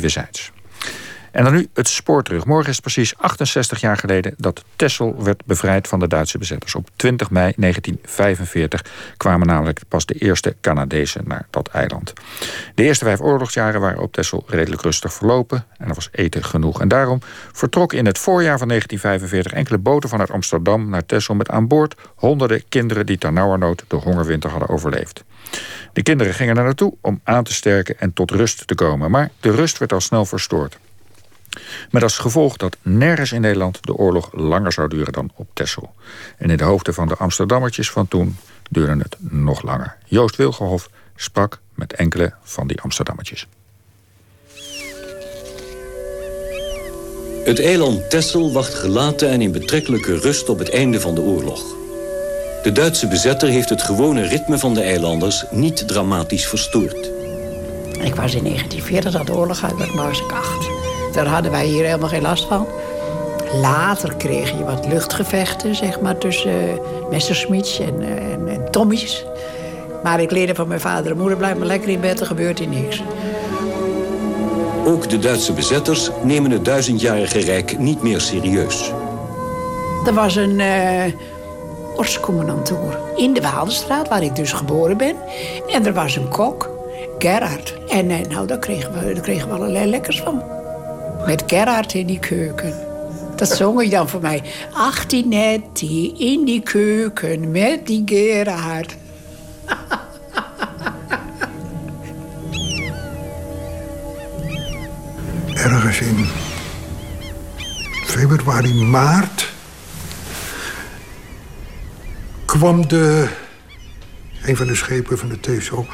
níveis. En dan nu het spoor terug. Morgen is precies 68 jaar geleden dat Texel werd bevrijd van de Duitse bezetters. Op 20 mei 1945 kwamen namelijk pas de eerste Canadezen naar dat eiland. De eerste vijf oorlogsjaren waren op Texel redelijk rustig verlopen en er was eten genoeg. En daarom vertrokken in het voorjaar van 1945 enkele boten vanuit Amsterdam naar Texel met aan boord honderden kinderen die ternauwernood de hongerwinter hadden overleefd. De kinderen gingen er naartoe om aan te sterken en tot rust te komen. Maar de rust werd al snel verstoord. Met als gevolg dat nergens in Nederland de oorlog langer zou duren dan op Texel. En in de hoofden van de Amsterdammertjes van toen duurde het nog langer. Joost Wilgenhof sprak met enkele van die Amsterdammertjes. Het eiland Texel wacht gelaten en in betrekkelijke rust op het einde van de oorlog. De Duitse bezetter heeft het gewone ritme van de eilanders niet dramatisch verstoord. Ik was in 1940 dat de oorlog uit, maar was ik acht. Daar hadden wij hier helemaal geen last van. Later kreeg je wat luchtgevechten, zeg maar, tussen uh, Messerschmitts en, uh, en. Maar ik leerde van mijn vader en moeder, blijf maar lekker in bed, er gebeurt hier niks. Ook de Duitse bezetters nemen het duizendjarige rijk niet meer serieus. Er was een uh, ortscommandantoer in de Waaldenstraat, waar ik dus geboren ben. En er was een kok, Gerard. En nou, daar kregen, we, daar kregen we allerlei lekkers van. Met Gerard in die keuken. Dat zong je dan voor mij. die in die keuken met die Gerard. Ergens in februari, maart kwam de, een van de schepen van de TSO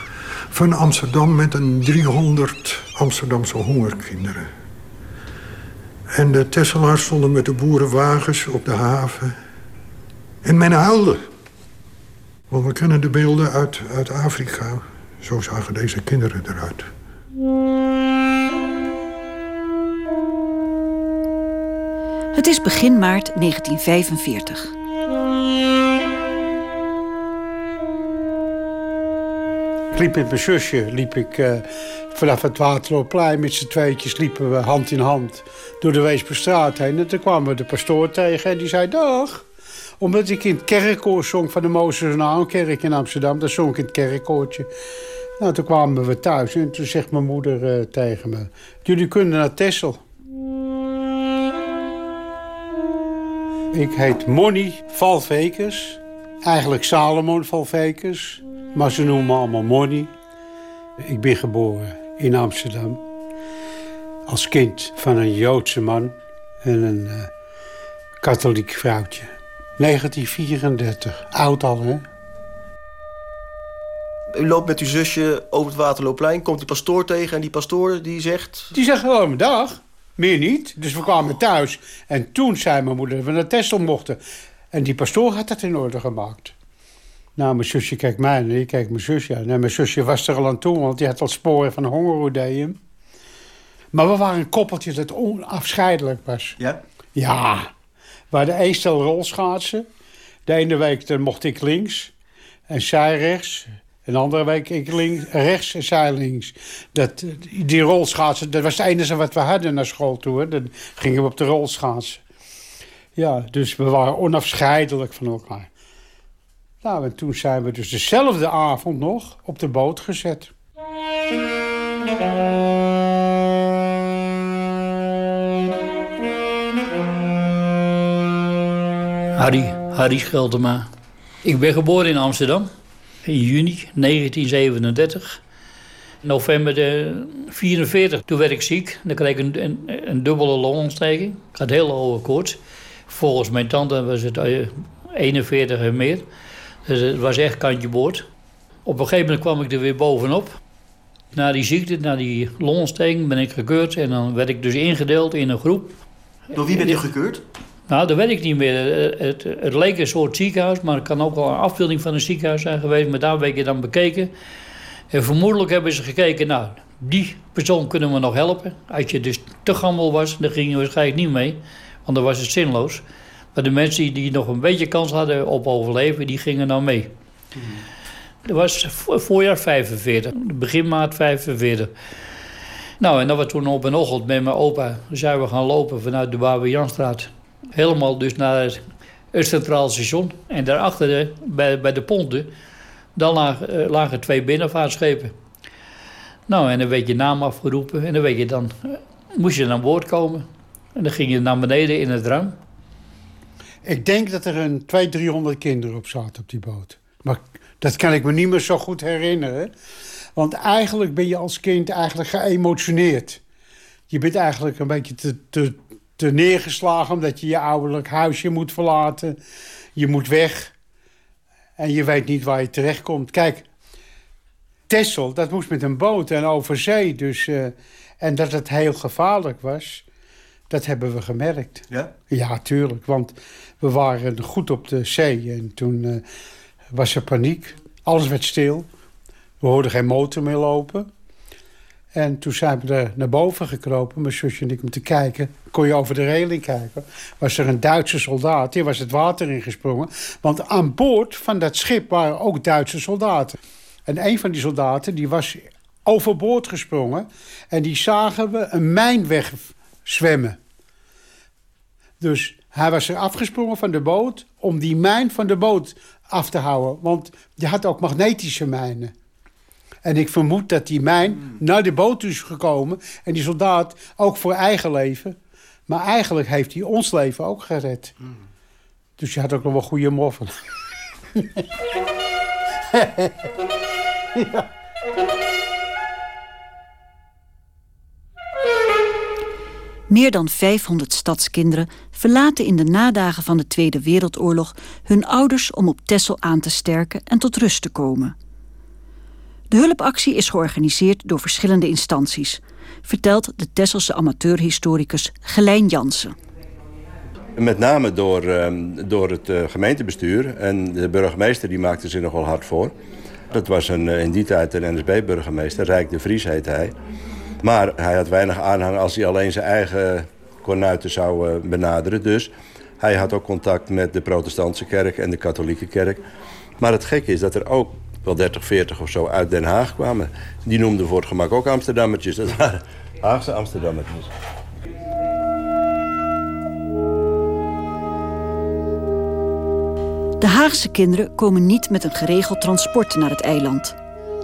van Amsterdam met een 300 Amsterdamse hongerkinderen. En de Tesselaars stonden met de boerenwagens op de haven. En men huilde. Want we kennen de beelden uit, uit Afrika. Zo zagen deze kinderen eruit. Het is begin maart 1945. Ik liep met mijn zusje liep ik, uh, vanaf het Waterloopplein met z'n tweetjes liepen we hand in hand door de Weesperstraat heen. En toen kwamen we de pastoor tegen en die zei dag. Omdat ik in het kerkkoor zong van de Mozes kerk in Amsterdam. Dat zong ik in het kerkkoortje. Nou, toen kwamen we thuis en toen zegt mijn moeder uh, tegen me... Jullie kunnen naar Tessel. Ik heet Monny Valvekers. Eigenlijk Salomon Valvekers. Maar ze noemen me allemaal Monny. Ik ben geboren in Amsterdam. Als kind van een Joodse man en een uh, katholiek vrouwtje. 1934. Oud al, hè? U loopt met uw zusje over het Waterloopplein, komt die pastoor tegen... en die pastoor die zegt... Die zegt gewoon dag. Meer niet. Dus we kwamen thuis. En toen zei mijn moeder dat we naar Tesla mochten. En die pastoor had dat in orde gemaakt. Nou, mijn zusje kijkt mij en ik kijk mijn zusje aan. Mijn zusje was er al aan toe, want die had al sporen van hongerodeum. Maar we waren een koppeltje dat onafscheidelijk was. Ja? Ja. We hadden één stel rolschaatsen. De ene week dan mocht ik links en zij rechts. En de andere week ik links, rechts en zij links. Dat, die rolschaatsen, dat was het enige wat we hadden naar school toe. Dan gingen we op de rolschaatsen. Ja, dus we waren onafscheidelijk van elkaar. Nou, en toen zijn we dus dezelfde avond nog op de boot gezet. Harry, Harry Scheldema. Ik ben geboren in Amsterdam in juni 1937. November 1944, toen werd ik ziek. Dan kreeg ik een, een, een dubbele longontsteking. Ik had heel hoge koorts. Volgens mijn tante was het 41 eh, en meer. Dus het was echt kantje boord. Op een gegeven moment kwam ik er weer bovenop. Na die ziekte, na die longontsteking, ben ik gekeurd. En dan werd ik dus ingedeeld in een groep. Door wie ben je gekeurd? Nou, dat weet ik niet meer. Het, het, leek een soort ziekenhuis, maar het kan ook wel een afbeelding van een ziekenhuis zijn geweest. Maar daar werd je dan bekeken. En vermoedelijk hebben ze gekeken, nou, die persoon kunnen we nog helpen. Als je dus te gammel was, dan ging je waarschijnlijk niet mee. Want dan was het zinloos. Maar de mensen die nog een beetje kans hadden op overleven, die gingen nou mee. Dat was voorjaar 45, begin maart 45. Nou, en dat we toen op een ochtend met mijn opa zijn we gaan lopen vanuit de Janstraat. Helemaal dus naar het, het Centraal Station. En daarachter, de, bij, bij de ponten, dan lagen, lagen twee binnenvaartschepen. Nou, en dan werd je naam afgeroepen en dan weet je dan, moest je aan boord komen. En dan ging je naar beneden in het ruim. Ik denk dat er een 200, 300 kinderen op zaten op die boot. Maar dat kan ik me niet meer zo goed herinneren. Want eigenlijk ben je als kind eigenlijk geëmotioneerd. Je bent eigenlijk een beetje te, te, neergeslagen... omdat je je ouderlijk huisje moet verlaten. Je moet weg. En je weet niet waar je terechtkomt. Kijk, Tessel, dat moest met een boot en over zee. Dus, uh, en dat het heel gevaarlijk was, dat hebben we gemerkt. Ja? Ja, tuurlijk. Want we waren goed op de zee. En toen uh, was er paniek. Alles werd stil. We hoorden geen motor meer lopen. En toen zijn we er naar boven gekropen, mijn zusje en ik, om te kijken. Kon je over de reling kijken. Was er een Duitse soldaat, die was het water ingesprongen. Want aan boord van dat schip waren ook Duitse soldaten. En een van die soldaten die was overboord gesprongen. En die zagen we een mijn wegzwemmen. Dus hij was er afgesprongen van de boot... om die mijn van de boot af te houden. Want die had ook magnetische mijnen. En ik vermoed dat die mijn naar de boot is gekomen... en die soldaat ook voor eigen leven. Maar eigenlijk heeft hij ons leven ook gered. Dus je had ook nog wel goede moffen. Meer dan 500 stadskinderen verlaten in de nadagen van de Tweede Wereldoorlog hun ouders om op Texel aan te sterken en tot rust te komen. De hulpactie is georganiseerd door verschillende instanties, vertelt de Tesselse amateurhistoricus Gelijn Jansen. Met name door, ehm, door het eh, gemeentebestuur en de burgemeester die maakte zich nogal hard voor. Dat was een, eh, in die tijd een NSB-burgemeester, Rijk de Vries heette hij. Maar hij had weinig aanhang als hij alleen zijn eigen kornuiten zou eh, benaderen. Dus hij had ook contact met de protestantse kerk en de katholieke kerk. Maar het gekke is dat er ook wel 30, 40 of zo uit Den Haag kwamen. Die noemden voor het gemak ook Amsterdammertjes. Dat waren Haagse Amsterdammertjes. De Haagse kinderen komen niet met een geregeld transport naar het eiland.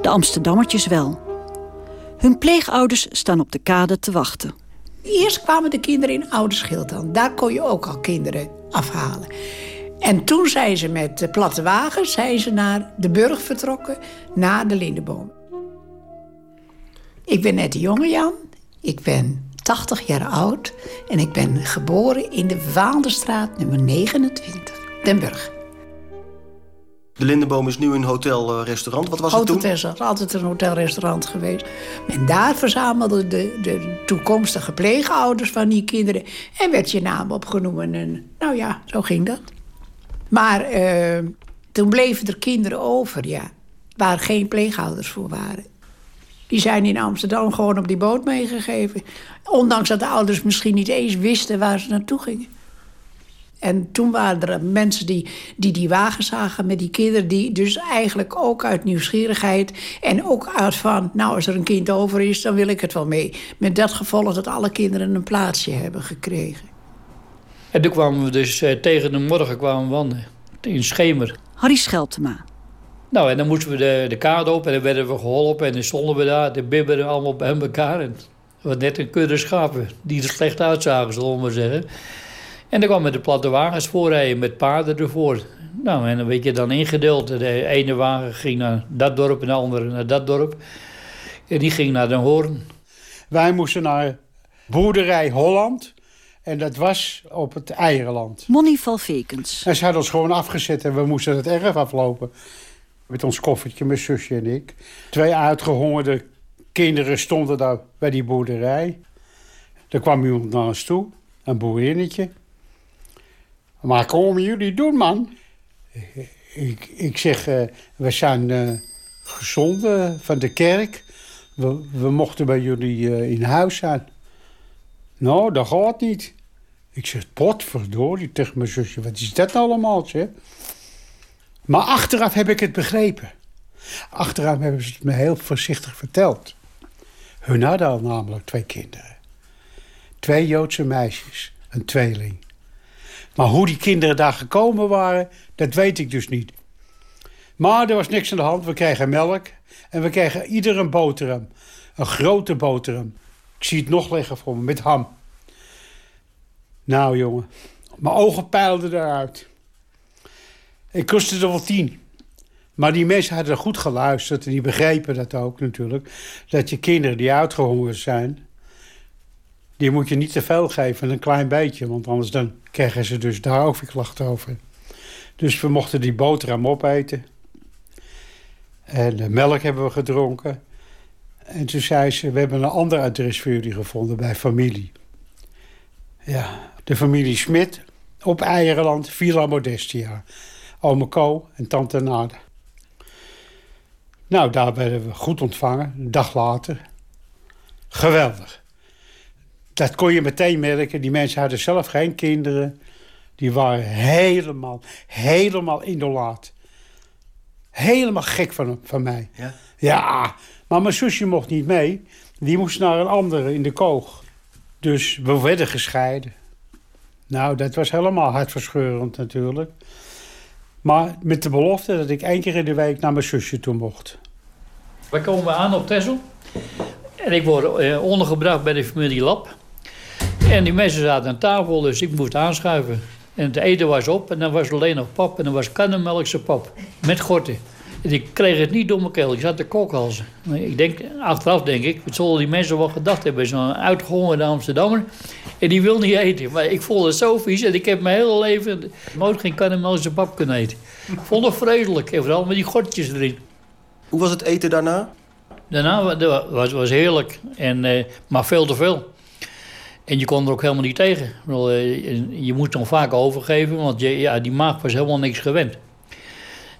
De Amsterdammertjes wel. Hun pleegouders staan op de kade te wachten. Eerst kwamen de kinderen in Ouderschild Daar kon je ook al kinderen afhalen. En toen zijn ze met de platte wagens zijn ze naar de Burg vertrokken, naar de Lindeboom. Ik ben net de jonge Jan. Ik ben 80 jaar oud en ik ben geboren in de Waalderstraat nummer 29, Den Burg. De Lindenboom is nu een hotel-restaurant. Wat was het toen? Het is altijd een hotel-restaurant geweest. En daar verzamelden de, de toekomstige pleegouders van die kinderen. En werd je naam opgenomen. En nou ja, zo ging dat. Maar uh, toen bleven er kinderen over, ja. Waar geen pleegouders voor waren. Die zijn in Amsterdam gewoon op die boot meegegeven. Ondanks dat de ouders misschien niet eens wisten waar ze naartoe gingen. En toen waren er mensen die, die die wagen zagen met die kinderen... die dus eigenlijk ook uit nieuwsgierigheid en ook uit van... nou, als er een kind over is, dan wil ik het wel mee. Met dat gevolg dat alle kinderen een plaatsje hebben gekregen. En toen kwamen we dus eh, tegen de morgen kwamen wandelen. In Schemer. Harry Scheltema. Nou, en dan moesten we de, de kade op en dan werden we geholpen... en dan stonden we daar, de bibberen allemaal bij elkaar. En wat net een kudde schapen die er slecht uitzagen, zullen we maar zeggen... En dan kwamen de platte wagens voorrijden met paarden ervoor. Nou, en dan werd je dan ingedeeld. De ene wagen ging naar dat dorp en de andere naar dat dorp. En die ging naar Den Hoorn. Wij moesten naar boerderij Holland. En dat was op het Eierenland. Monny Valvekens. En ze hadden ons gewoon afgezet en we moesten het erf aflopen. Met ons koffertje, mijn zusje en ik. Twee uitgehongerde kinderen stonden daar bij die boerderij. Er kwam iemand naar ons toe, een boerinnetje. Maar komen jullie doen, man? Ik, ik zeg, uh, we zijn uh, gezonden van de kerk. We, we mochten bij jullie in huis zijn. Nou, dat gaat niet. Ik zeg, potverdorie tegen mijn zusje. Wat is dat allemaal, zeg? Maar achteraf heb ik het begrepen. Achteraf hebben ze het me heel voorzichtig verteld. Hun hadden al namelijk twee kinderen. Twee Joodse meisjes, een tweeling. Maar hoe die kinderen daar gekomen waren, dat weet ik dus niet. Maar er was niks aan de hand. We kregen melk en we kregen ieder een boterham. Een grote boterham. Ik zie het nog liggen voor me, met ham. Nou jongen, mijn ogen peilden eruit. Ik kostte er wel tien. Maar die mensen hadden goed geluisterd en die begrepen dat ook natuurlijk. Dat je kinderen die uitgehongerd zijn, die moet je niet te veel geven, een klein beetje. Want anders dan krijgen ze dus daar ook weer klachten over. Dus we mochten die boterham opeten. En de melk hebben we gedronken. En toen zei ze, we hebben een ander adres voor jullie gevonden bij familie. Ja, de familie Smit op Eierenland, Villa Modestia. Ome Co en tante Nade. Nou, daar werden we goed ontvangen, een dag later. Geweldig. Dat kon je meteen merken. Die mensen hadden zelf geen kinderen. Die waren helemaal, helemaal indolaat. Helemaal gek van, van mij. Ja? Ja, maar mijn zusje mocht niet mee. Die moest naar een andere in de koog. Dus we werden gescheiden. Nou, dat was helemaal hartverscheurend natuurlijk. Maar met de belofte dat ik één keer in de week naar mijn zusje toe mocht. We komen aan op Texel. En ik word eh, ondergebracht bij de familie Lap. En die mensen zaten aan tafel, dus ik moest aanschuiven. En het eten was op en dan was er alleen nog pap. En dan was kannenmelkse pap. Met gorten. En ik kreeg het niet door mijn keel. Ik zat te kokhalzen. Ik denk, achteraf denk ik, wat zullen die mensen wel gedacht hebben? Zo'n uitgehongerde Amsterdammer. En die wil niet eten. Maar ik vond het zo vies. En ik heb mijn hele leven nooit geen kannenmelkse pap kunnen eten. Ik vond het vreselijk. En vooral met die gortjes erin. Hoe was het eten daarna? Daarna wa- was was heerlijk, en, eh, maar veel te veel. En je kon er ook helemaal niet tegen. Eh, je- moest dan vaak overgeven, want je, ja, die maag was helemaal niks gewend.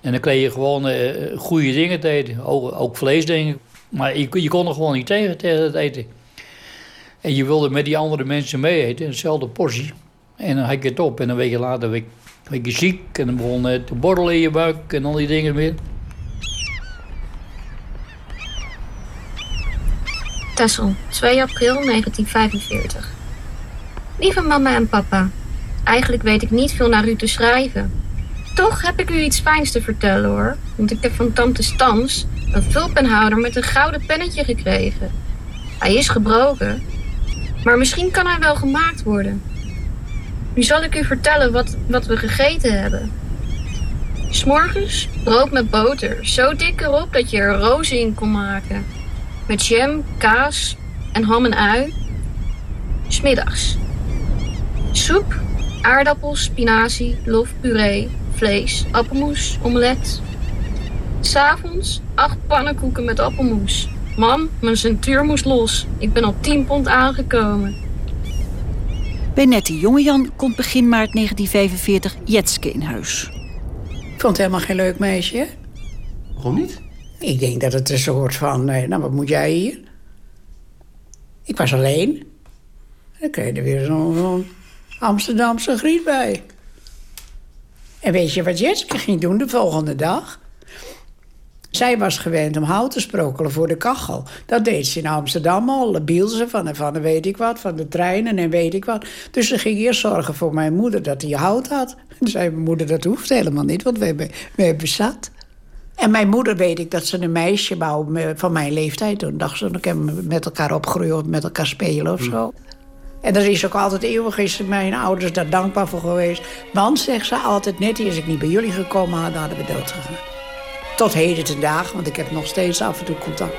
En dan kreeg je gewoon eh, goede dingen te eten, ook, vleesdingen. Maar je, je kon er gewoon niet tegen, tegen het eten. En je wilde met die andere mensen mee eten, dezelfde portie. En dan had je het op en een week later werd, je ziek en dan begon het te borrelen in je buik en al die dingen meer. Tessel, 2 april 1945. Lieve mama en papa, eigenlijk weet ik niet veel naar u te schrijven. Toch heb ik u iets fijns te vertellen hoor, want ik heb van tante Stans een vulpenhouder met een gouden pennetje gekregen. Hij is gebroken, maar misschien kan hij wel gemaakt worden. Nu zal ik u vertellen wat, wat we gegeten hebben. S'morgens brood met boter, zo dik erop dat je er rozen in kon maken met jam, kaas en ham en ui. Smiddags. Soep, aardappels, spinazie, lof, puree, vlees, appelmoes, omelet. S'avonds acht pannenkoeken met appelmoes. Mam, mijn centuur moest los. Ik ben op 10 pond aangekomen. Bij Nettie Jongejan komt begin maart 1945 Jetske in huis. Ik vond het helemaal geen leuk meisje. hè? Waarom niet? Ik denk dat het een soort van, eh, nou wat moet jij hier? Ik was alleen. En dan kreeg er weer zo'n Amsterdamse griet bij. En weet je wat Jetske ging doen de volgende dag? Zij was gewend om hout te sprokkelen voor de kachel. Dat deed ze in Amsterdam al. De biel ze van, van de weet ik wat, van de treinen en weet ik wat. Dus ze ging eerst zorgen voor mijn moeder dat hij hout had. En zei mijn moeder, dat hoeft helemaal niet, want we hebben, we hebben zat. En mijn moeder weet ik dat ze een meisje wou van mijn leeftijd. Toen dacht ze, dan kunnen we met elkaar opgroeien of met elkaar spelen of zo. En daar is ook altijd eeuwig is mijn ouders daar dankbaar voor geweest. Want, zegt ze altijd, net is ik niet bij jullie gekomen had, dan hadden we dood gegaan. Tot heden ten dagen, want ik heb nog steeds af en toe contact.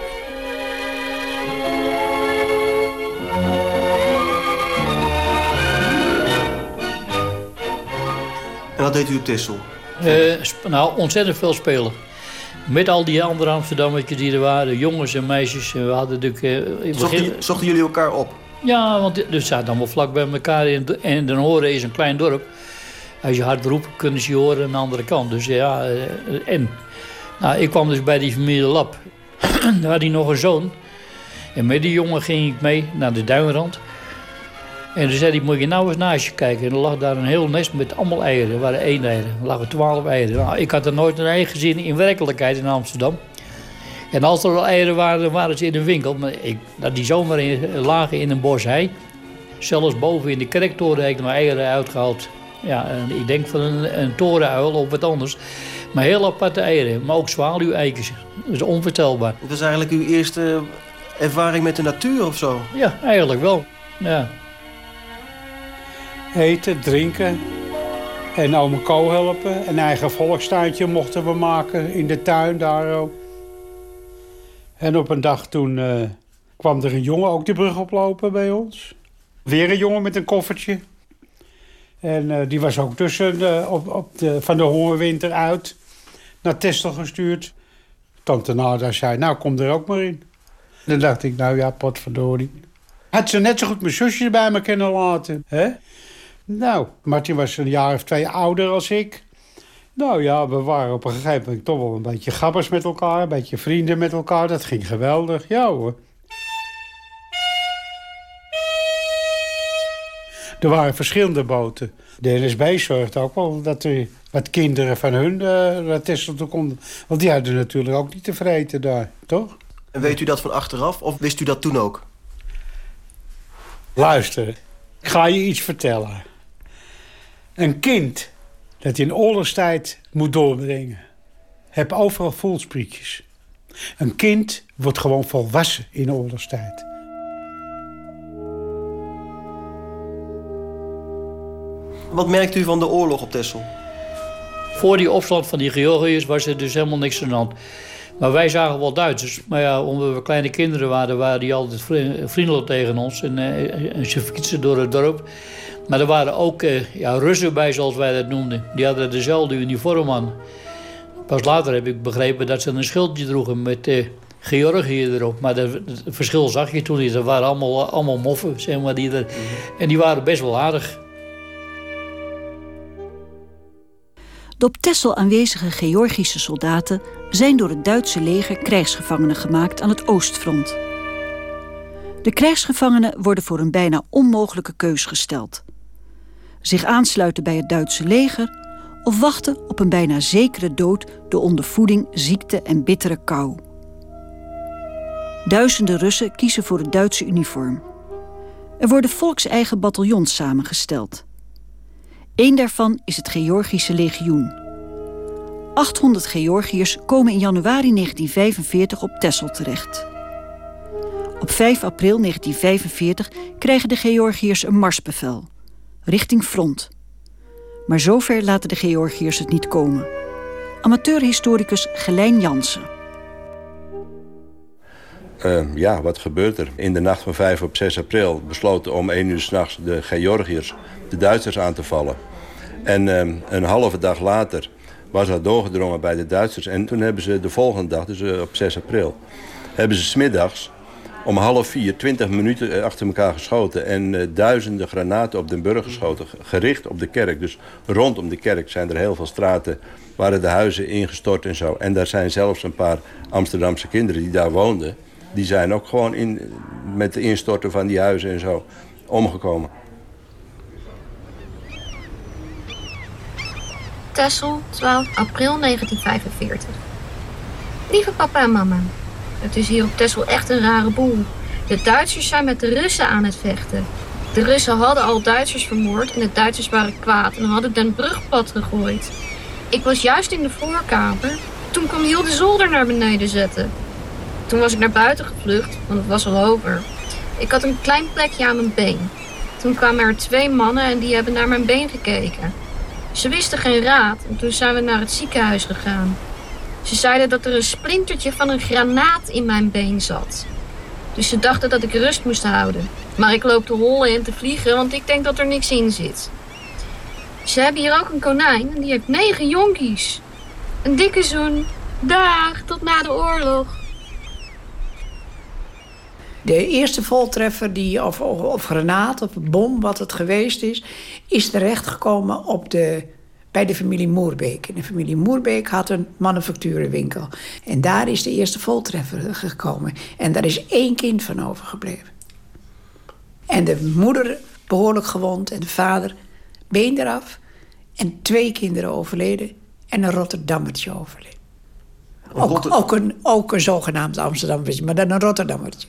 En wat deed u op Tessel? Eh, nou, ontzettend veel spelen. Met al die andere Amsterdammetjes die er waren, jongens en meisjes. En we hadden natuurlijk... eh, Zochten, zochten jullie elkaar op? Ja, want er zaten allemaal vlak bij elkaar. In, en Den Horen is een klein dorp. Als je hard roept, kunnen ze je horen aan de andere kant. Dus ja, eh, en... Nou, ik kwam dus bij die familie Lap. Daar had hij nog een zoon. En met die jongen ging ik mee naar de duinrand. En toen zei hij, moet je nou eens naast je kijken. En er lag daar een heel nest met allemaal eieren. Er waren één eieren. Er lagen twaalf eieren. Nou, ik had er nooit een ei gezien in werkelijkheid in Amsterdam. En als er al eieren waren, waren ze in de winkel. Maar ik, dat die zomaar in, lagen in een bos hei. Zelfs boven in de kerktoren heb ik mijn eieren uitgehaald. Ja, ik denk van een, een torenuil of wat anders. Maar heel aparte eieren, maar ook zwaluweikens. Dat is onvoorstelbaar. Het was eigenlijk uw eerste ervaring met de natuur of zo? Ja, eigenlijk wel. Ja. Eten, drinken en ome Co helpen. Een eigen volkstuintje mochten we maken in de tuin daar ook. En op een dag toen uh, kwam er een jongen ook de brug oplopen bij ons. Weer een jongen met een koffertje. En uh, die was ook tussen de, op, op de, van de hongerwinter uit naar Testel gestuurd. Tante Nada zei, nou kom er ook maar in. Dan dacht ik, nou ja, potverdorie. Had ze net zo goed mijn zusje bij me kunnen laten. Hè? Nou, Martin was een jaar of twee ouder als ik. Nou ja, we waren op een gegeven moment toch wel een beetje gabbers met elkaar. Een beetje vrienden met elkaar. Dat ging geweldig. Ja hoor. Er waren verschillende boten. De NSB zorgde ook wel dat er wat kinderen van hun uh, naar Texel konden. Want die hadden natuurlijk ook niet te vreten daar, toch? En weet u dat van achteraf of wist u dat toen ook? Luister, ik ga je iets vertellen. Een kind dat in oorlogstijd moet doorbrengen... heb overal voelsprietjes. Een kind wordt gewoon volwassen in oorlogstijd. Wat merkt u van de oorlog op Texel? Voor die opstand van die Georgiërs was er dus helemaal niks aan de hand. Maar wij zagen wel Duitsers. Maar ja, omdat we kleine kinderen waren, waren die altijd vriendelijk tegen ons. En, en ze fietsen door het dorp. Maar er waren ook uh, ja, Russen bij, zoals wij dat noemden. Die hadden dezelfde uniform aan. Pas later heb ik begrepen dat ze een schildje droegen met uh, Georgië erop. Maar het verschil zag je toen niet. Er waren allemaal, allemaal moffen, zeg maar. Die er, En die waren best wel aardig. De op Texel aanwezige Georgische soldaten zijn door het Duitse leger krijgsgevangenen gemaakt aan het oostfront. De krijgsgevangenen worden voor een bijna onmogelijke keus gesteld. Zich aansluiten bij het Duitse leger of wachten op een bijna zekere dood door ondervoeding, ziekte en bittere kou. Duizenden Russen kiezen voor het Duitse uniform. Er worden volkseigen bataljons samengesteld. Eén daarvan is het Georgische legioen. 800 Georgiërs komen in januari 1945 op Texel terecht. Op 5 april 1945 krijgen de Georgiërs een marsbevel, richting front. Maar zover laten de Georgiërs het niet komen. Amateurhistoricus Gelijn Jansen. Uh, ja, wat gebeurt er? In de nacht van 5 op 6 april besloten om 1 uur s'nachts de Georgiërs de Duitsers aan te vallen. En uh, een halve dag later was dat doorgedrongen bij de Duitsers. En toen hebben ze de volgende dag, dus uh, op 6 april, hebben ze smiddags om half vier, twintig minuten achter elkaar geschoten... en uh, duizenden granaten op den burger geschoten, gericht op de kerk. Dus rondom de kerk zijn er heel veel straten, waren de huizen ingestort en zo. En daar zijn zelfs een paar Amsterdamse kinderen die daar woonden... die zijn ook gewoon in, met de instorten van die huizen en zo omgekomen. Tessel, 12 april 1945. Lieve papa en mama, het is hier op Tessel echt een rare boel. De Duitsers zijn met de Russen aan het vechten. De Russen hadden al Duitsers vermoord en de Duitsers waren kwaad en hadden den brugpad gegooid. Ik was juist in de voorkamer. Toen kwam heel de zolder naar beneden zetten. Toen was ik naar buiten gevlucht, want het was al over. Ik had een klein plekje aan mijn been. Toen kwamen er twee mannen en die hebben naar mijn been gekeken. Ze wisten geen raad en toen zijn we naar het ziekenhuis gegaan. Ze zeiden dat er een splintertje van een granaat in mijn been zat. Dus ze dachten dat ik rust moest houden. Maar ik loop te hollen en te vliegen, want ik denk dat er niks in zit. Ze hebben hier ook een konijn en die heeft negen jonkies. Een dikke zoen. Dag, tot na de oorlog. De eerste voltreffer, die, of, of, of granaat of bom, wat het geweest is... is terechtgekomen op de, bij de familie Moerbeek. En de familie Moerbeek had een manufacturenwinkel. En daar is de eerste voltreffer gekomen. En daar is één kind van overgebleven. En de moeder behoorlijk gewond en de vader been eraf. En twee kinderen overleden en een Rotterdammertje overleden. Ook, ook, een, ook een zogenaamd Amsterdammertje, maar dan een Rotterdammertje.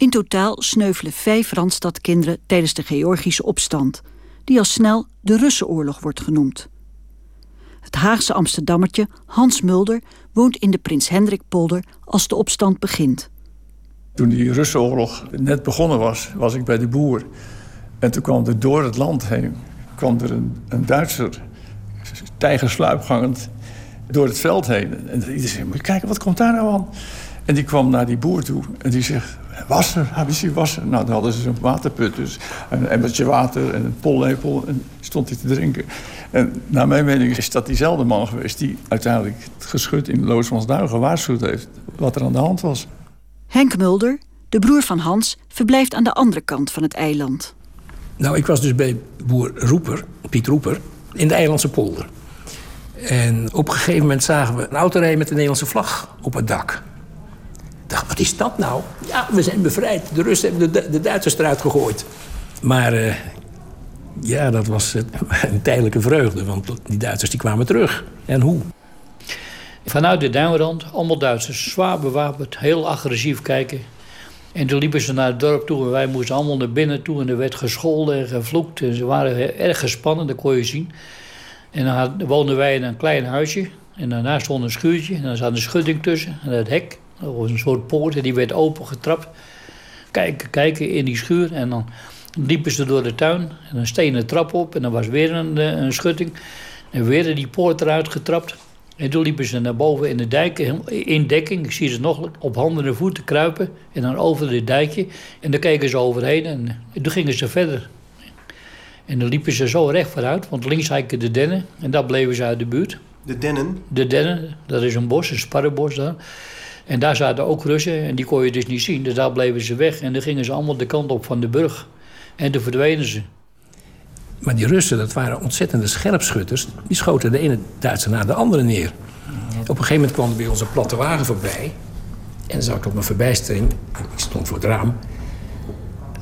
In totaal sneuvelen vijf Randstadkinderen tijdens de Georgische opstand, die al snel de Russenoorlog wordt genoemd. Het Haagse Amsterdammertje Hans Mulder woont in de Prins Hendrikpolder als de opstand begint. Toen die Russenoorlog net begonnen was, was ik bij de boer. En toen kwam er door het land heen kwam er een, een Duitser, tijgersluipgangend, door het veld heen. En iedereen zei, moet kijken, wat komt daar nou aan? En die kwam naar die boer toe en die zegt, wasser, ABC wasser. Nou, dan hadden ze zo'n waterput, dus een emmertje water en een pollepel. En stond hij te drinken. En naar mijn mening is dat diezelfde man geweest... die uiteindelijk het geschut in Loosmansduin gewaarschuwd heeft... wat er aan de hand was. Henk Mulder, de broer van Hans, verblijft aan de andere kant van het eiland. Nou, ik was dus bij boer Roeper, Piet Roeper, in de Eilandse polder. En op een gegeven moment zagen we een auto rijden met de Nederlandse vlag op het dak. Dacht, wat is dat nou? Ja, we zijn bevrijd. De Russen hebben de, de Duitsers eruit gegooid. Maar uh, ja, dat was een tijdelijke vreugde, want die Duitsers die kwamen terug. En hoe? Vanuit de duinrand, allemaal Duitsers, zwaar bewapend, heel agressief kijken. En toen liepen ze naar het dorp toe en wij moesten allemaal naar binnen toe. En er werd gescholden en gevloekt. En ze waren erg gespannen, dat kon je zien. En dan woonden wij in een klein huisje. En daarnaast stond een schuurtje. En dan zat een schutting tussen. En het hek, dat was een soort poort. En die werd opengetrapt. Kijken, kijken in die schuur. En dan liepen ze door de tuin. En een stenen trap op. En dan was weer een, eh, een schutting. En weer die poort eruit getrapt. En toen liepen ze naar boven in de dijk, in dekking. Ik zie ze nog op handen en voeten kruipen. En dan over de dijkje. En dan keken ze overheen en, toen gingen ze verder. En dan liepen ze zo recht vooruit, want links hijken de dennen. En daar bleven ze uit de buurt. De dennen? De dennen, dat is een bos, een sparrenbos daar. En daar zaten ook Russen en die kon je dus niet zien. Dus daar bleven ze weg en dan gingen ze allemaal de kant op van de burg. En toen verdwenen ze. Maar die Russen, dat waren ontzettende scherpschutters. Die schoten de ene Duitser na de andere neer. Op een gegeven moment kwam er bij onze platte wagen voorbij. En dan zag ik op mijn verbijstering, ik stond voor het raam...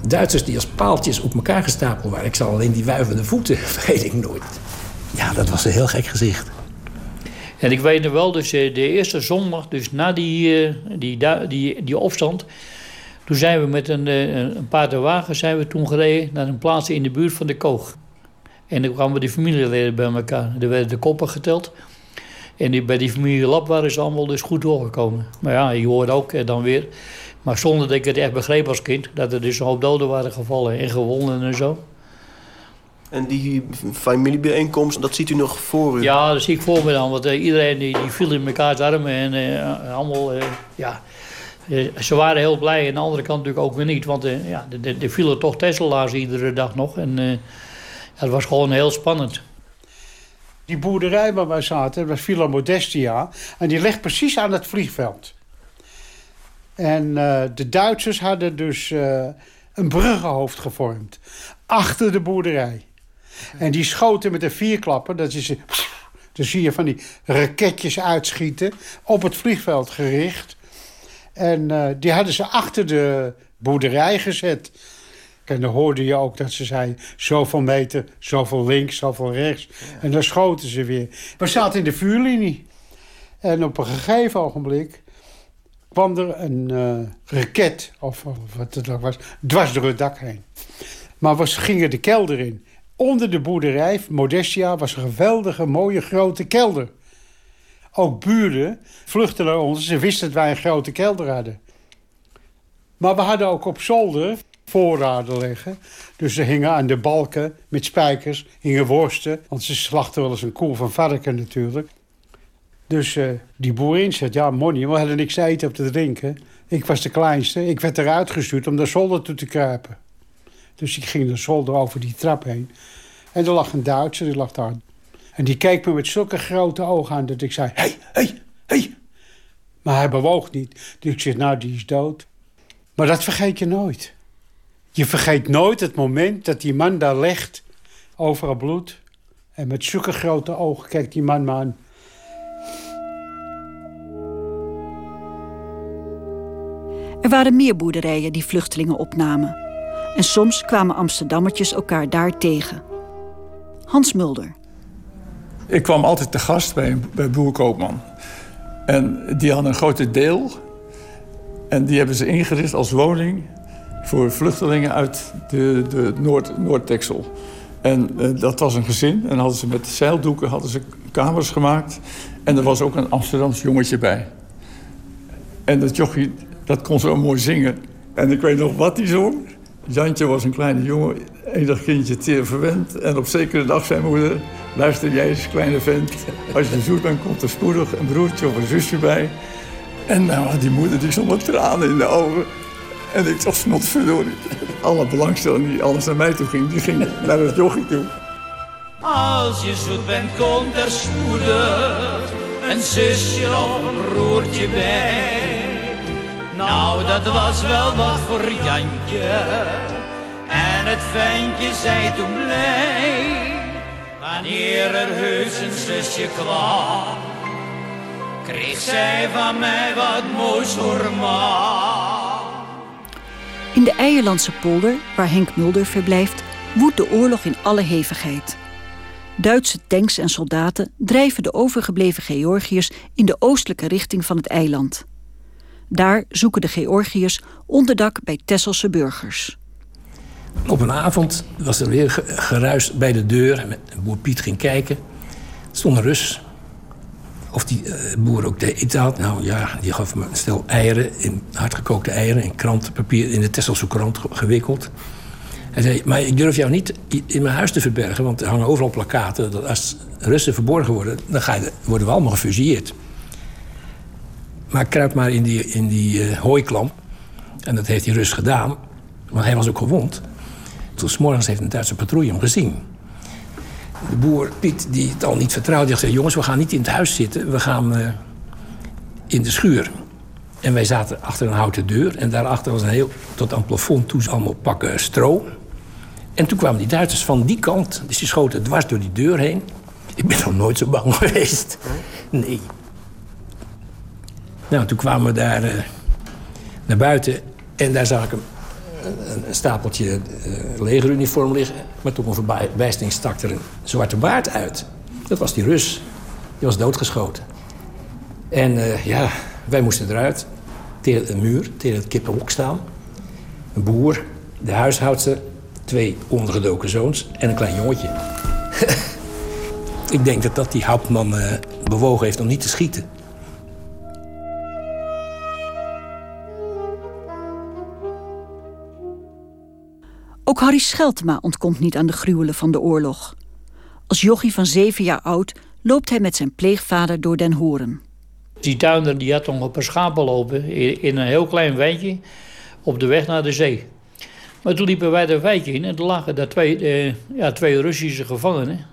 Duitsers die als paaltjes op elkaar gestapeld waren. Ik zal alleen die wuivende voeten, vergeet ik nooit. Ja, dat was een heel gek gezicht. En ik weet nog wel, dus eh, de eerste zondag, dus na die, eh, die, die, die opstand... toen zijn we met een, eh, een paar wagen zijn we toen gereden naar een plaats in de buurt van de Koog. En dan kwamen die familieleden bij elkaar. Er werden de koppen geteld. En die, bij die familie Lap waren ze allemaal dus goed doorgekomen. Maar ja, je hoort ook dan weer... Maar zonder dat ik het echt begreep als kind... dat er dus een hoop doden waren gevallen en gewonden en zo. En die familiebijeenkomst, dat ziet u nog voor u? Ja, dat zie ik voor me dan. Want uh, iedereen die, die viel in mekaars armen en uh, allemaal... Uh, ja, ze waren heel blij. En aan de andere kant natuurlijk ook weer niet. Want ja, er vielen toch Tesla's iedere dag nog. En het was gewoon heel spannend. Die boerderij waar wij zaten, was Villa Modestia. En die ligt precies aan het vliegveld. En uh, de Duitsers hadden dus uh, een bruggenhoofd gevormd. Achter de boerderij. En die schoten met een vierklapper. Dat is, dan zie je van die raketjes uitschieten. Op het vliegveld gericht. En uh, die hadden ze achter de boerderij gezet. En dan hoorde je ook dat ze zei... zoveel meter, zoveel links, zoveel rechts. En dan schoten ze weer. We zaten in de vuurlinie. En op een gegeven ogenblik kwam er een uh, raket... Of, wat het ook was, dwars door het dak heen. Maar we gingen de kelder in. Onder de boerderij, Modestia, was een geweldige, mooie, grote kelder. Ook buren vluchtten naar ons. Ze wisten dat wij een grote kelder hadden. Maar we hadden ook op zolder voorraden liggen. Dus ze hingen aan de balken met spijkers, hingen worsten. Want ze slachten wel eens een koel van varken natuurlijk. Dus uh, die boerin zegt, ja money, we hadden niks te eten of te drinken. Ik was de kleinste. Ik werd eruit gestuurd om naar zolder toe te kruipen. Dus ik ging de zolder over die trap heen. En er lag een Duitser, die lag daar. En die keek me met zulke grote ogen aan dat ik zei... Hey, hey, hé. Maar hij bewoog niet. Dus ik zeg, nou, die is dood. Maar dat vergeet je nooit. Je vergeet nooit het moment dat die man daar ligt, overal bloed. En met zulke grote ogen kijkt die man me aan. Er waren meer boerderijen die vluchtelingen opnamen. En soms kwamen Amsterdammertjes elkaar daar tegen. Hans Mulder. Ik kwam altijd te gast bij, bij boer Koopman. En die hadden een grote deel. En die hebben ze ingericht als woning voor vluchtelingen uit de, de Noord, Noord-Texel. En uh, dat was een gezin. En hadden ze met zeildoeken hadden ze kamers gemaakt. En er was ook een Amsterdams jongetje bij. En dat jochie, dat kon zo mooi zingen. En ik weet nog wat hij zong. Jantje was een kleine jongen, enig kindje teer verwend. En op zekere dag zei moeder... luister jij eens, kleine vent. Als je zoet bent, komt er spoedig een broertje of een zusje bij. En nou, die moeder die stond met tranen in de ogen. En ik dacht, snotverdorie. Alle belangstelling die alles naar mij toe ging, die ging naar het jochie toe. Als je zoet bent, komt er spoedig een zusje of een broertje bij. Nou, dat was wel wat voor Jantje. En het ventje zei toen blij. Wanneer er heus een zusje kwam, kreeg zij van mij wat moois voor In de Eierlandse polder, waar Henk Mulder verblijft, woedt de oorlog in alle hevigheid. Duitse tanks en soldaten drijven de overgebleven Georgiërs in de oostelijke richting van het eiland. Daar zoeken de Georgiërs onderdak bij Tesselse burgers. Op een avond was er weer geruis bij de deur. Boer Piet ging kijken. Er stond een Rus. Of die uh, boer ook deed had. Nou ja, die gaf me een stel eieren, in hardgekookte eieren... in krantenpapier in de Tesselse krant gewikkeld. Hij zei, maar ik durf jou niet in mijn huis te verbergen... want er hangen overal plakaten dat als Russen verborgen worden... dan worden we allemaal gefusilleerd. Maar kruip maar in die, in die uh, hooiklamp. En dat heeft hij rust gedaan. Want hij was ook gewond. Toen morgens heeft een Duitse patrouille hem gezien. De boer Piet, die het al niet vertrouwde, zei... jongens, we gaan niet in het huis zitten. We gaan uh, in de schuur. En wij zaten achter een houten deur. En daarachter was een heel, tot aan het plafond toe, allemaal pakken stro. En toen kwamen die Duitsers van die kant. Dus die schoten dwars door die deur heen. Ik ben nog nooit zo bang geweest. Nee. Nou, toen kwamen we daar uh, naar buiten en daar zag ik een, een, stapeltje uh, legeruniform liggen. Maar toen een verbijsting stak er een zwarte baard uit. Dat was die Rus. Die was doodgeschoten. En uh, ja, wij moesten eruit. Tegen een muur, tegen het kippenhok staan. Een boer, de huishoudster, twee ondergedoken zoons en een klein jongetje. ik denk dat dat die Hauptman bewogen heeft om niet te schieten. Ook Harry Scheltema ontkomt niet aan de gruwelen van de oorlog. Als jochie van zeven jaar oud loopt hij met zijn pleegvader door Den Horen. Die tuinder die had nog op een schapen lopen in een heel klein wijntje op de weg naar de zee. Maar toen liepen wij dat wijtje in en er lagen daar twee, eh, ja, twee Russische gevangenen.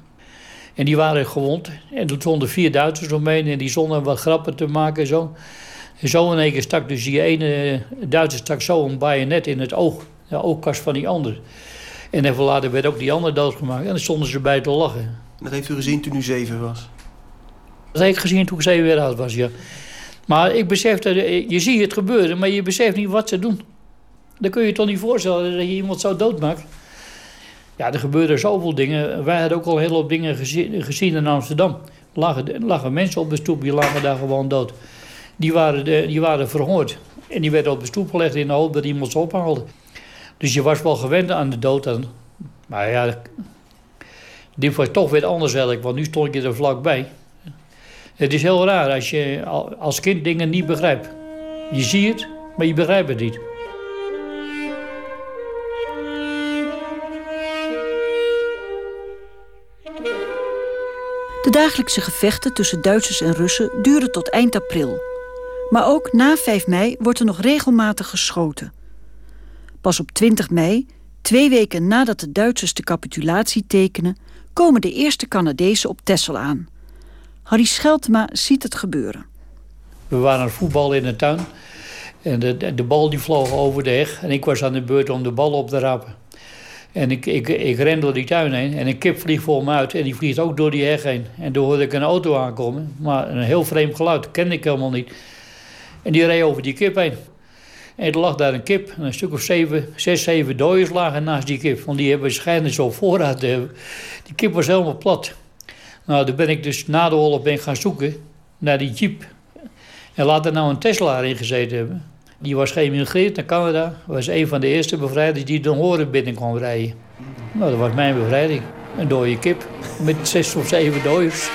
En die waren gewond. En toen stonden vier Duitsers omheen en die zonden wat grappen te maken en zo. En zo in één keer stak dus die ene Duitser stak zo een bajonet in het oog de oogkast van die ander. En even later werd ook die ander doodgemaakt. En dan stonden ze bij te lachen. Dat heeft u gezien toen u zeven was? Dat heb ik gezien toen ik zeven jaar oud was, ja. Maar ik besefte, je ziet het gebeuren, maar je beseft niet wat ze doen. Dan kun je je toch niet voorstellen dat je iemand zo doodmaakt. Ja, er gebeurden zoveel dingen. Wij hadden ook al heel veel dingen gezien, gezien in Amsterdam. Er lagen, lagen mensen op de stoep, die lagen daar gewoon dood. Die waren, die waren verhoord. En die werden op de stoep gelegd in de hoop dat iemand ze ophaalde. Dus je was wel gewend aan de dood. Maar ja, dit was toch weer anders eigenlijk, want nu stond je er vlakbij. Het is heel raar als je als kind dingen niet begrijpt. Je ziet het, maar je begrijpt het niet. De dagelijkse gevechten tussen Duitsers en Russen duren tot eind april. Maar ook na 5 mei wordt er nog regelmatig geschoten. Pas op 20 mei, twee weken nadat de Duitsers de capitulatie tekenen, komen de eerste Canadezen op Texel aan. Harry Scheltema ziet het gebeuren. We waren aan het voetballen in de tuin. En de, de, bal die vloog over de heg. En ik was aan de beurt om de bal op te rapen. En ik, ik, ik ren door die tuin heen. En een kip vliegt voor me uit. En die vliegt ook door die heg heen. En toen hoorde ik een auto aankomen. Maar een heel vreemd geluid. kende ik helemaal niet. En die reed over die kip heen. En er lag daar een kip. En een stuk of zeven, zes, zeven dooiers lagen naast die kip. Want die hebben waarschijnlijk zo voorraad. Die kip was helemaal plat. Nou, toen ben ik dus na de oorlog ben gaan zoeken naar die jeep. En laat er nou een Tesla in gezeten hebben. Die was geëmigreerd naar Canada. Was een van de eerste bevrijders die de horen binnen kon rijden. Nou, dat was mijn bevrijding. Een dode kip. Met zes of zeven dooiers.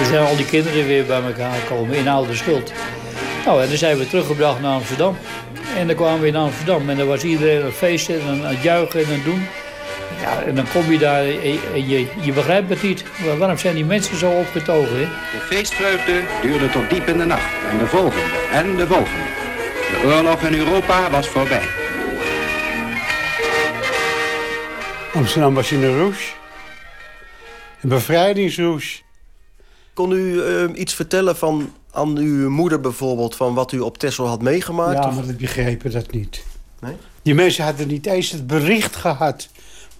Er zijn al die kinderen weer bij elkaar gekomen in oude schuld. Nou, en dan zijn we teruggebracht naar Amsterdam. En dan kwamen we in Amsterdam en dan was iedereen aan het feesten en aan het juichen en aan het doen. Ja, en dan kom je daar en je, je begrijpt het niet. Waarom zijn die mensen zo opgetogen? Hè? De feestvreugde duurde tot diep in de nacht. En de volgende, en de volgende. De oorlog in Europa was voorbij. Amsterdam was in een roes. Een bevrijdingsroes. Kon u eh, iets vertellen van aan uw moeder bijvoorbeeld... van wat u op Texel had meegemaakt? Ja, of- maar die begrepen dat niet. Nee? Die mensen hadden niet eens het bericht gehad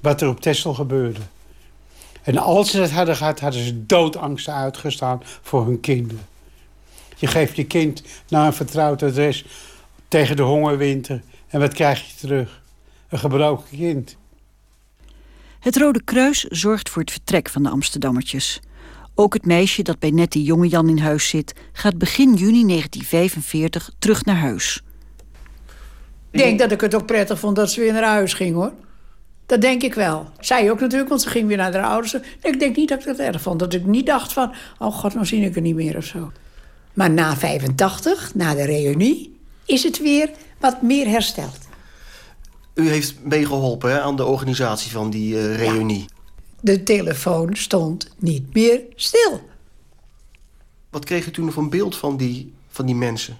wat er op Texel gebeurde. En als ze dat hadden gehad, hadden ze doodangsten uitgestaan voor hun kinderen. Je geeft je kind naar een vertrouwd adres tegen de hongerwinter. En wat krijg je terug? Een gebroken kind. Het Rode Kruis zorgt voor het vertrek van de Amsterdammertjes. Ook het meisje dat bij Nettie Jongejan in huis zit... gaat begin juni 1945 terug naar huis. Ik denk dat ik het ook prettig vond dat ze weer naar huis ging, hoor. Dat denk ik wel. Zij ook natuurlijk, want ze ging weer naar haar ouders. Ik denk niet dat ik dat erg vond. Dat ik niet dacht van, oh god, nou zie ik er niet meer of zo. Maar na 85, na de reunie, is het weer wat meer hersteld. U heeft meegeholpen hè, aan de organisatie van die eh, reunie. De telefoon stond niet meer stil. Wat kreeg u toen van beeld van die, van die mensen?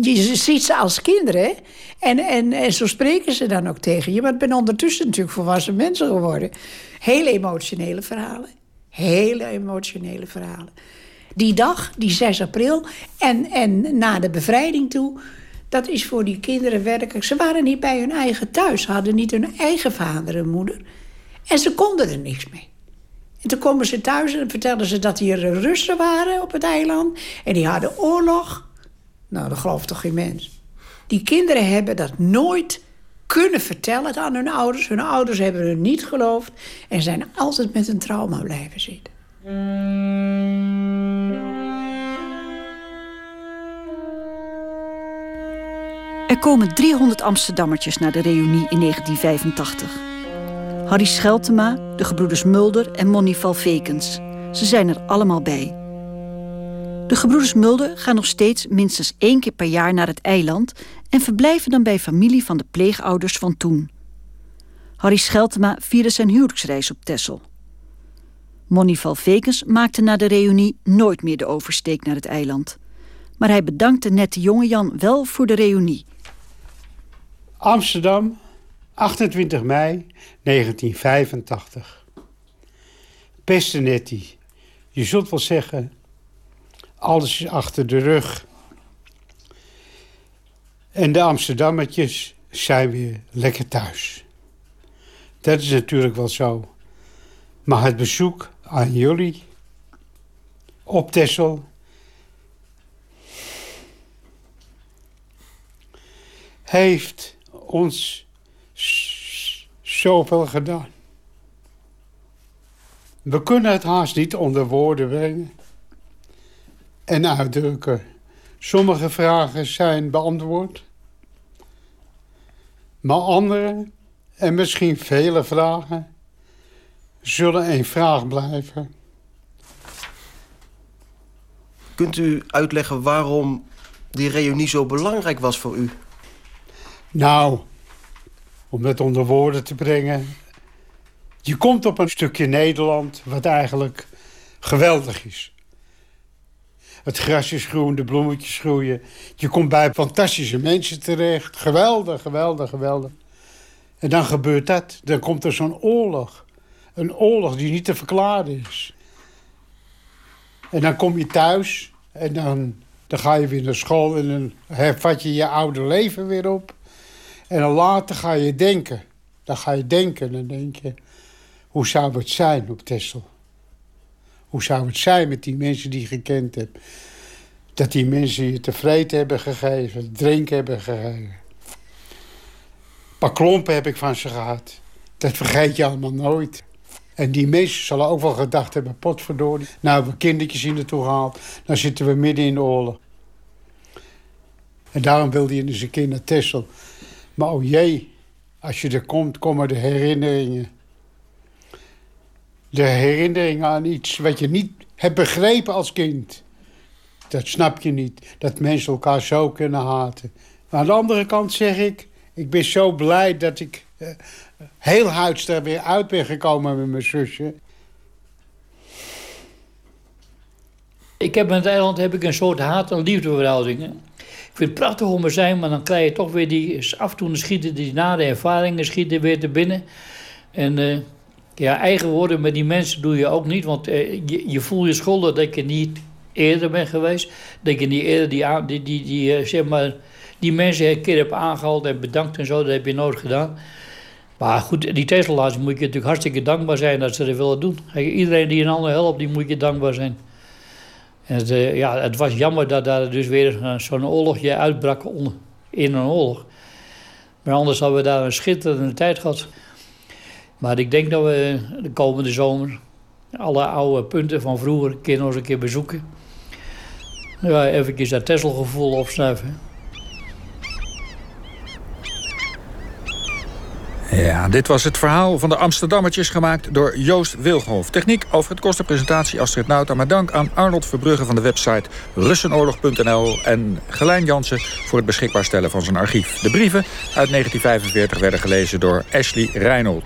Je ziet ze als kinderen. hè? En, en, en zo spreken ze dan ook tegen je. Maar ik ben ondertussen natuurlijk volwassen mensen geworden. Hele emotionele verhalen. Hele emotionele verhalen. Die dag, die 6 april, en, en na de bevrijding toe... dat is voor die kinderen werkelijk... Ze waren niet bij hun eigen thuis. Ze hadden niet hun eigen vader en moeder. En ze konden er niks mee. En toen komen ze thuis en vertelden ze dat hier Russen waren op het eiland. En die hadden oorlog. Nou, dat gelooft toch geen mens. Die kinderen hebben dat nooit kunnen vertellen aan hun ouders. Hun ouders hebben het niet geloofd en zijn altijd met een trauma blijven zitten. Er komen 300 Amsterdammertjes naar de reunie in 1985. Harry Scheltema, de gebroeders Mulder en Monique Valvekens. Ze zijn er allemaal bij. De gebroeders Mulder gaan nog steeds minstens één keer per jaar naar het eiland... en verblijven dan bij familie van de pleegouders van toen. Harry Scheltema vierde zijn huwelijksreis op Texel. Monique Valvekens maakte na de reunie nooit meer de oversteek naar het eiland. Maar hij bedankte net de jonge Jan wel voor de reunie. Amsterdam, 28 mei 1985. Beste Nettie, je zult wel zeggen, alles is achter de rug. En de Amsterdammetjes zijn weer lekker thuis. Dat is natuurlijk wel zo. Maar het bezoek aan jullie op Texel heeft ons zoveel gedaan. We kunnen het haast niet onder woorden brengen en uitdrukken. Sommige vragen zijn beantwoord, maar andere, en misschien vele vragen, zullen een vraag blijven. Kunt u uitleggen waarom die reunie zo belangrijk was voor u? Nou, om het onder woorden te brengen. Je komt op een stukje Nederland wat eigenlijk geweldig is. Het gras is groen, de bloemetjes groeien. Je komt bij fantastische mensen terecht. Geweldig, geweldig, geweldig. En dan gebeurt dat. Dan komt er zo'n oorlog. Een oorlog die niet te verklaren is. En dan kom je thuis en dan, dan ga je weer naar school en dan hervat je je oude leven weer op. En dan later ga je denken. Dan ga je denken en dan denk je, hoe zou het zijn op Texel? Hoe zou het zijn met die mensen die je gekend hebt? Dat die mensen je tevreden hebben gegeven, drinken hebben gegeven. Een paar klompen heb ik van ze gehad. Dat vergeet je allemaal nooit. En die mensen zullen ook wel gedacht hebben, potverdorie. Nou we kindertjes in naartoe gehaald. Dan zitten we midden in de oorlog. En daarom wilde je dus een keer naar Texel. Maar oh jee, als je er komt, komen de herinneringen. De herinneringen aan iets wat je niet hebt begrepen als kind. Dat snap je niet, dat mensen elkaar zo kunnen haten. Maar aan de andere kant zeg ik, ik ben zo blij dat ik uh, heel huids er weer uit ben gekomen met mijn zusje. Ik heb met het eiland heb ik een soort haat- en liefdeverhouding. Ik vind het prachtig om er zijn, maar dan krijg je toch weer die... Af en toe schieten die nare ervaringen schieten weer te binnen. En uh, ja, eigen worden met die mensen doe je ook niet. Want uh, je, je voelt je schuldig dat je niet eerder bent geweest. Dat je niet eerder die, die, die, die, uh, zeg maar, die mensen een keer hebt aangehaald en bedankt en zo. Dat heb je nooit gedaan. Maar goed, die Tesla's moet je natuurlijk hartstikke dankbaar zijn dat ze dat willen doen. Iedereen die een ander helpt, die moet je dankbaar zijn. En het, ja, het was jammer dat daar dus weer zo'n oorlogje uitbrak in een oorlog. Maar anders hadden we daar een schitterende tijd gehad. Maar ik denk dat we de komende zomer alle oude punten van vroeger een keer nog eens een keer bezoeken. Ja, even dat Tesla-gevoel opsnuiven. Ja, dit was het verhaal van de Amsterdammertjes gemaakt door Joost Wilgenhof. Techniek over het kostenpresentatie Astrid. Maar dank aan Arnold Verbrugge van de website russenoorlog.nl... en Gelijn Jansen voor het beschikbaar stellen van zijn archief. De brieven uit 1945 werden gelezen door Ashley Reinold.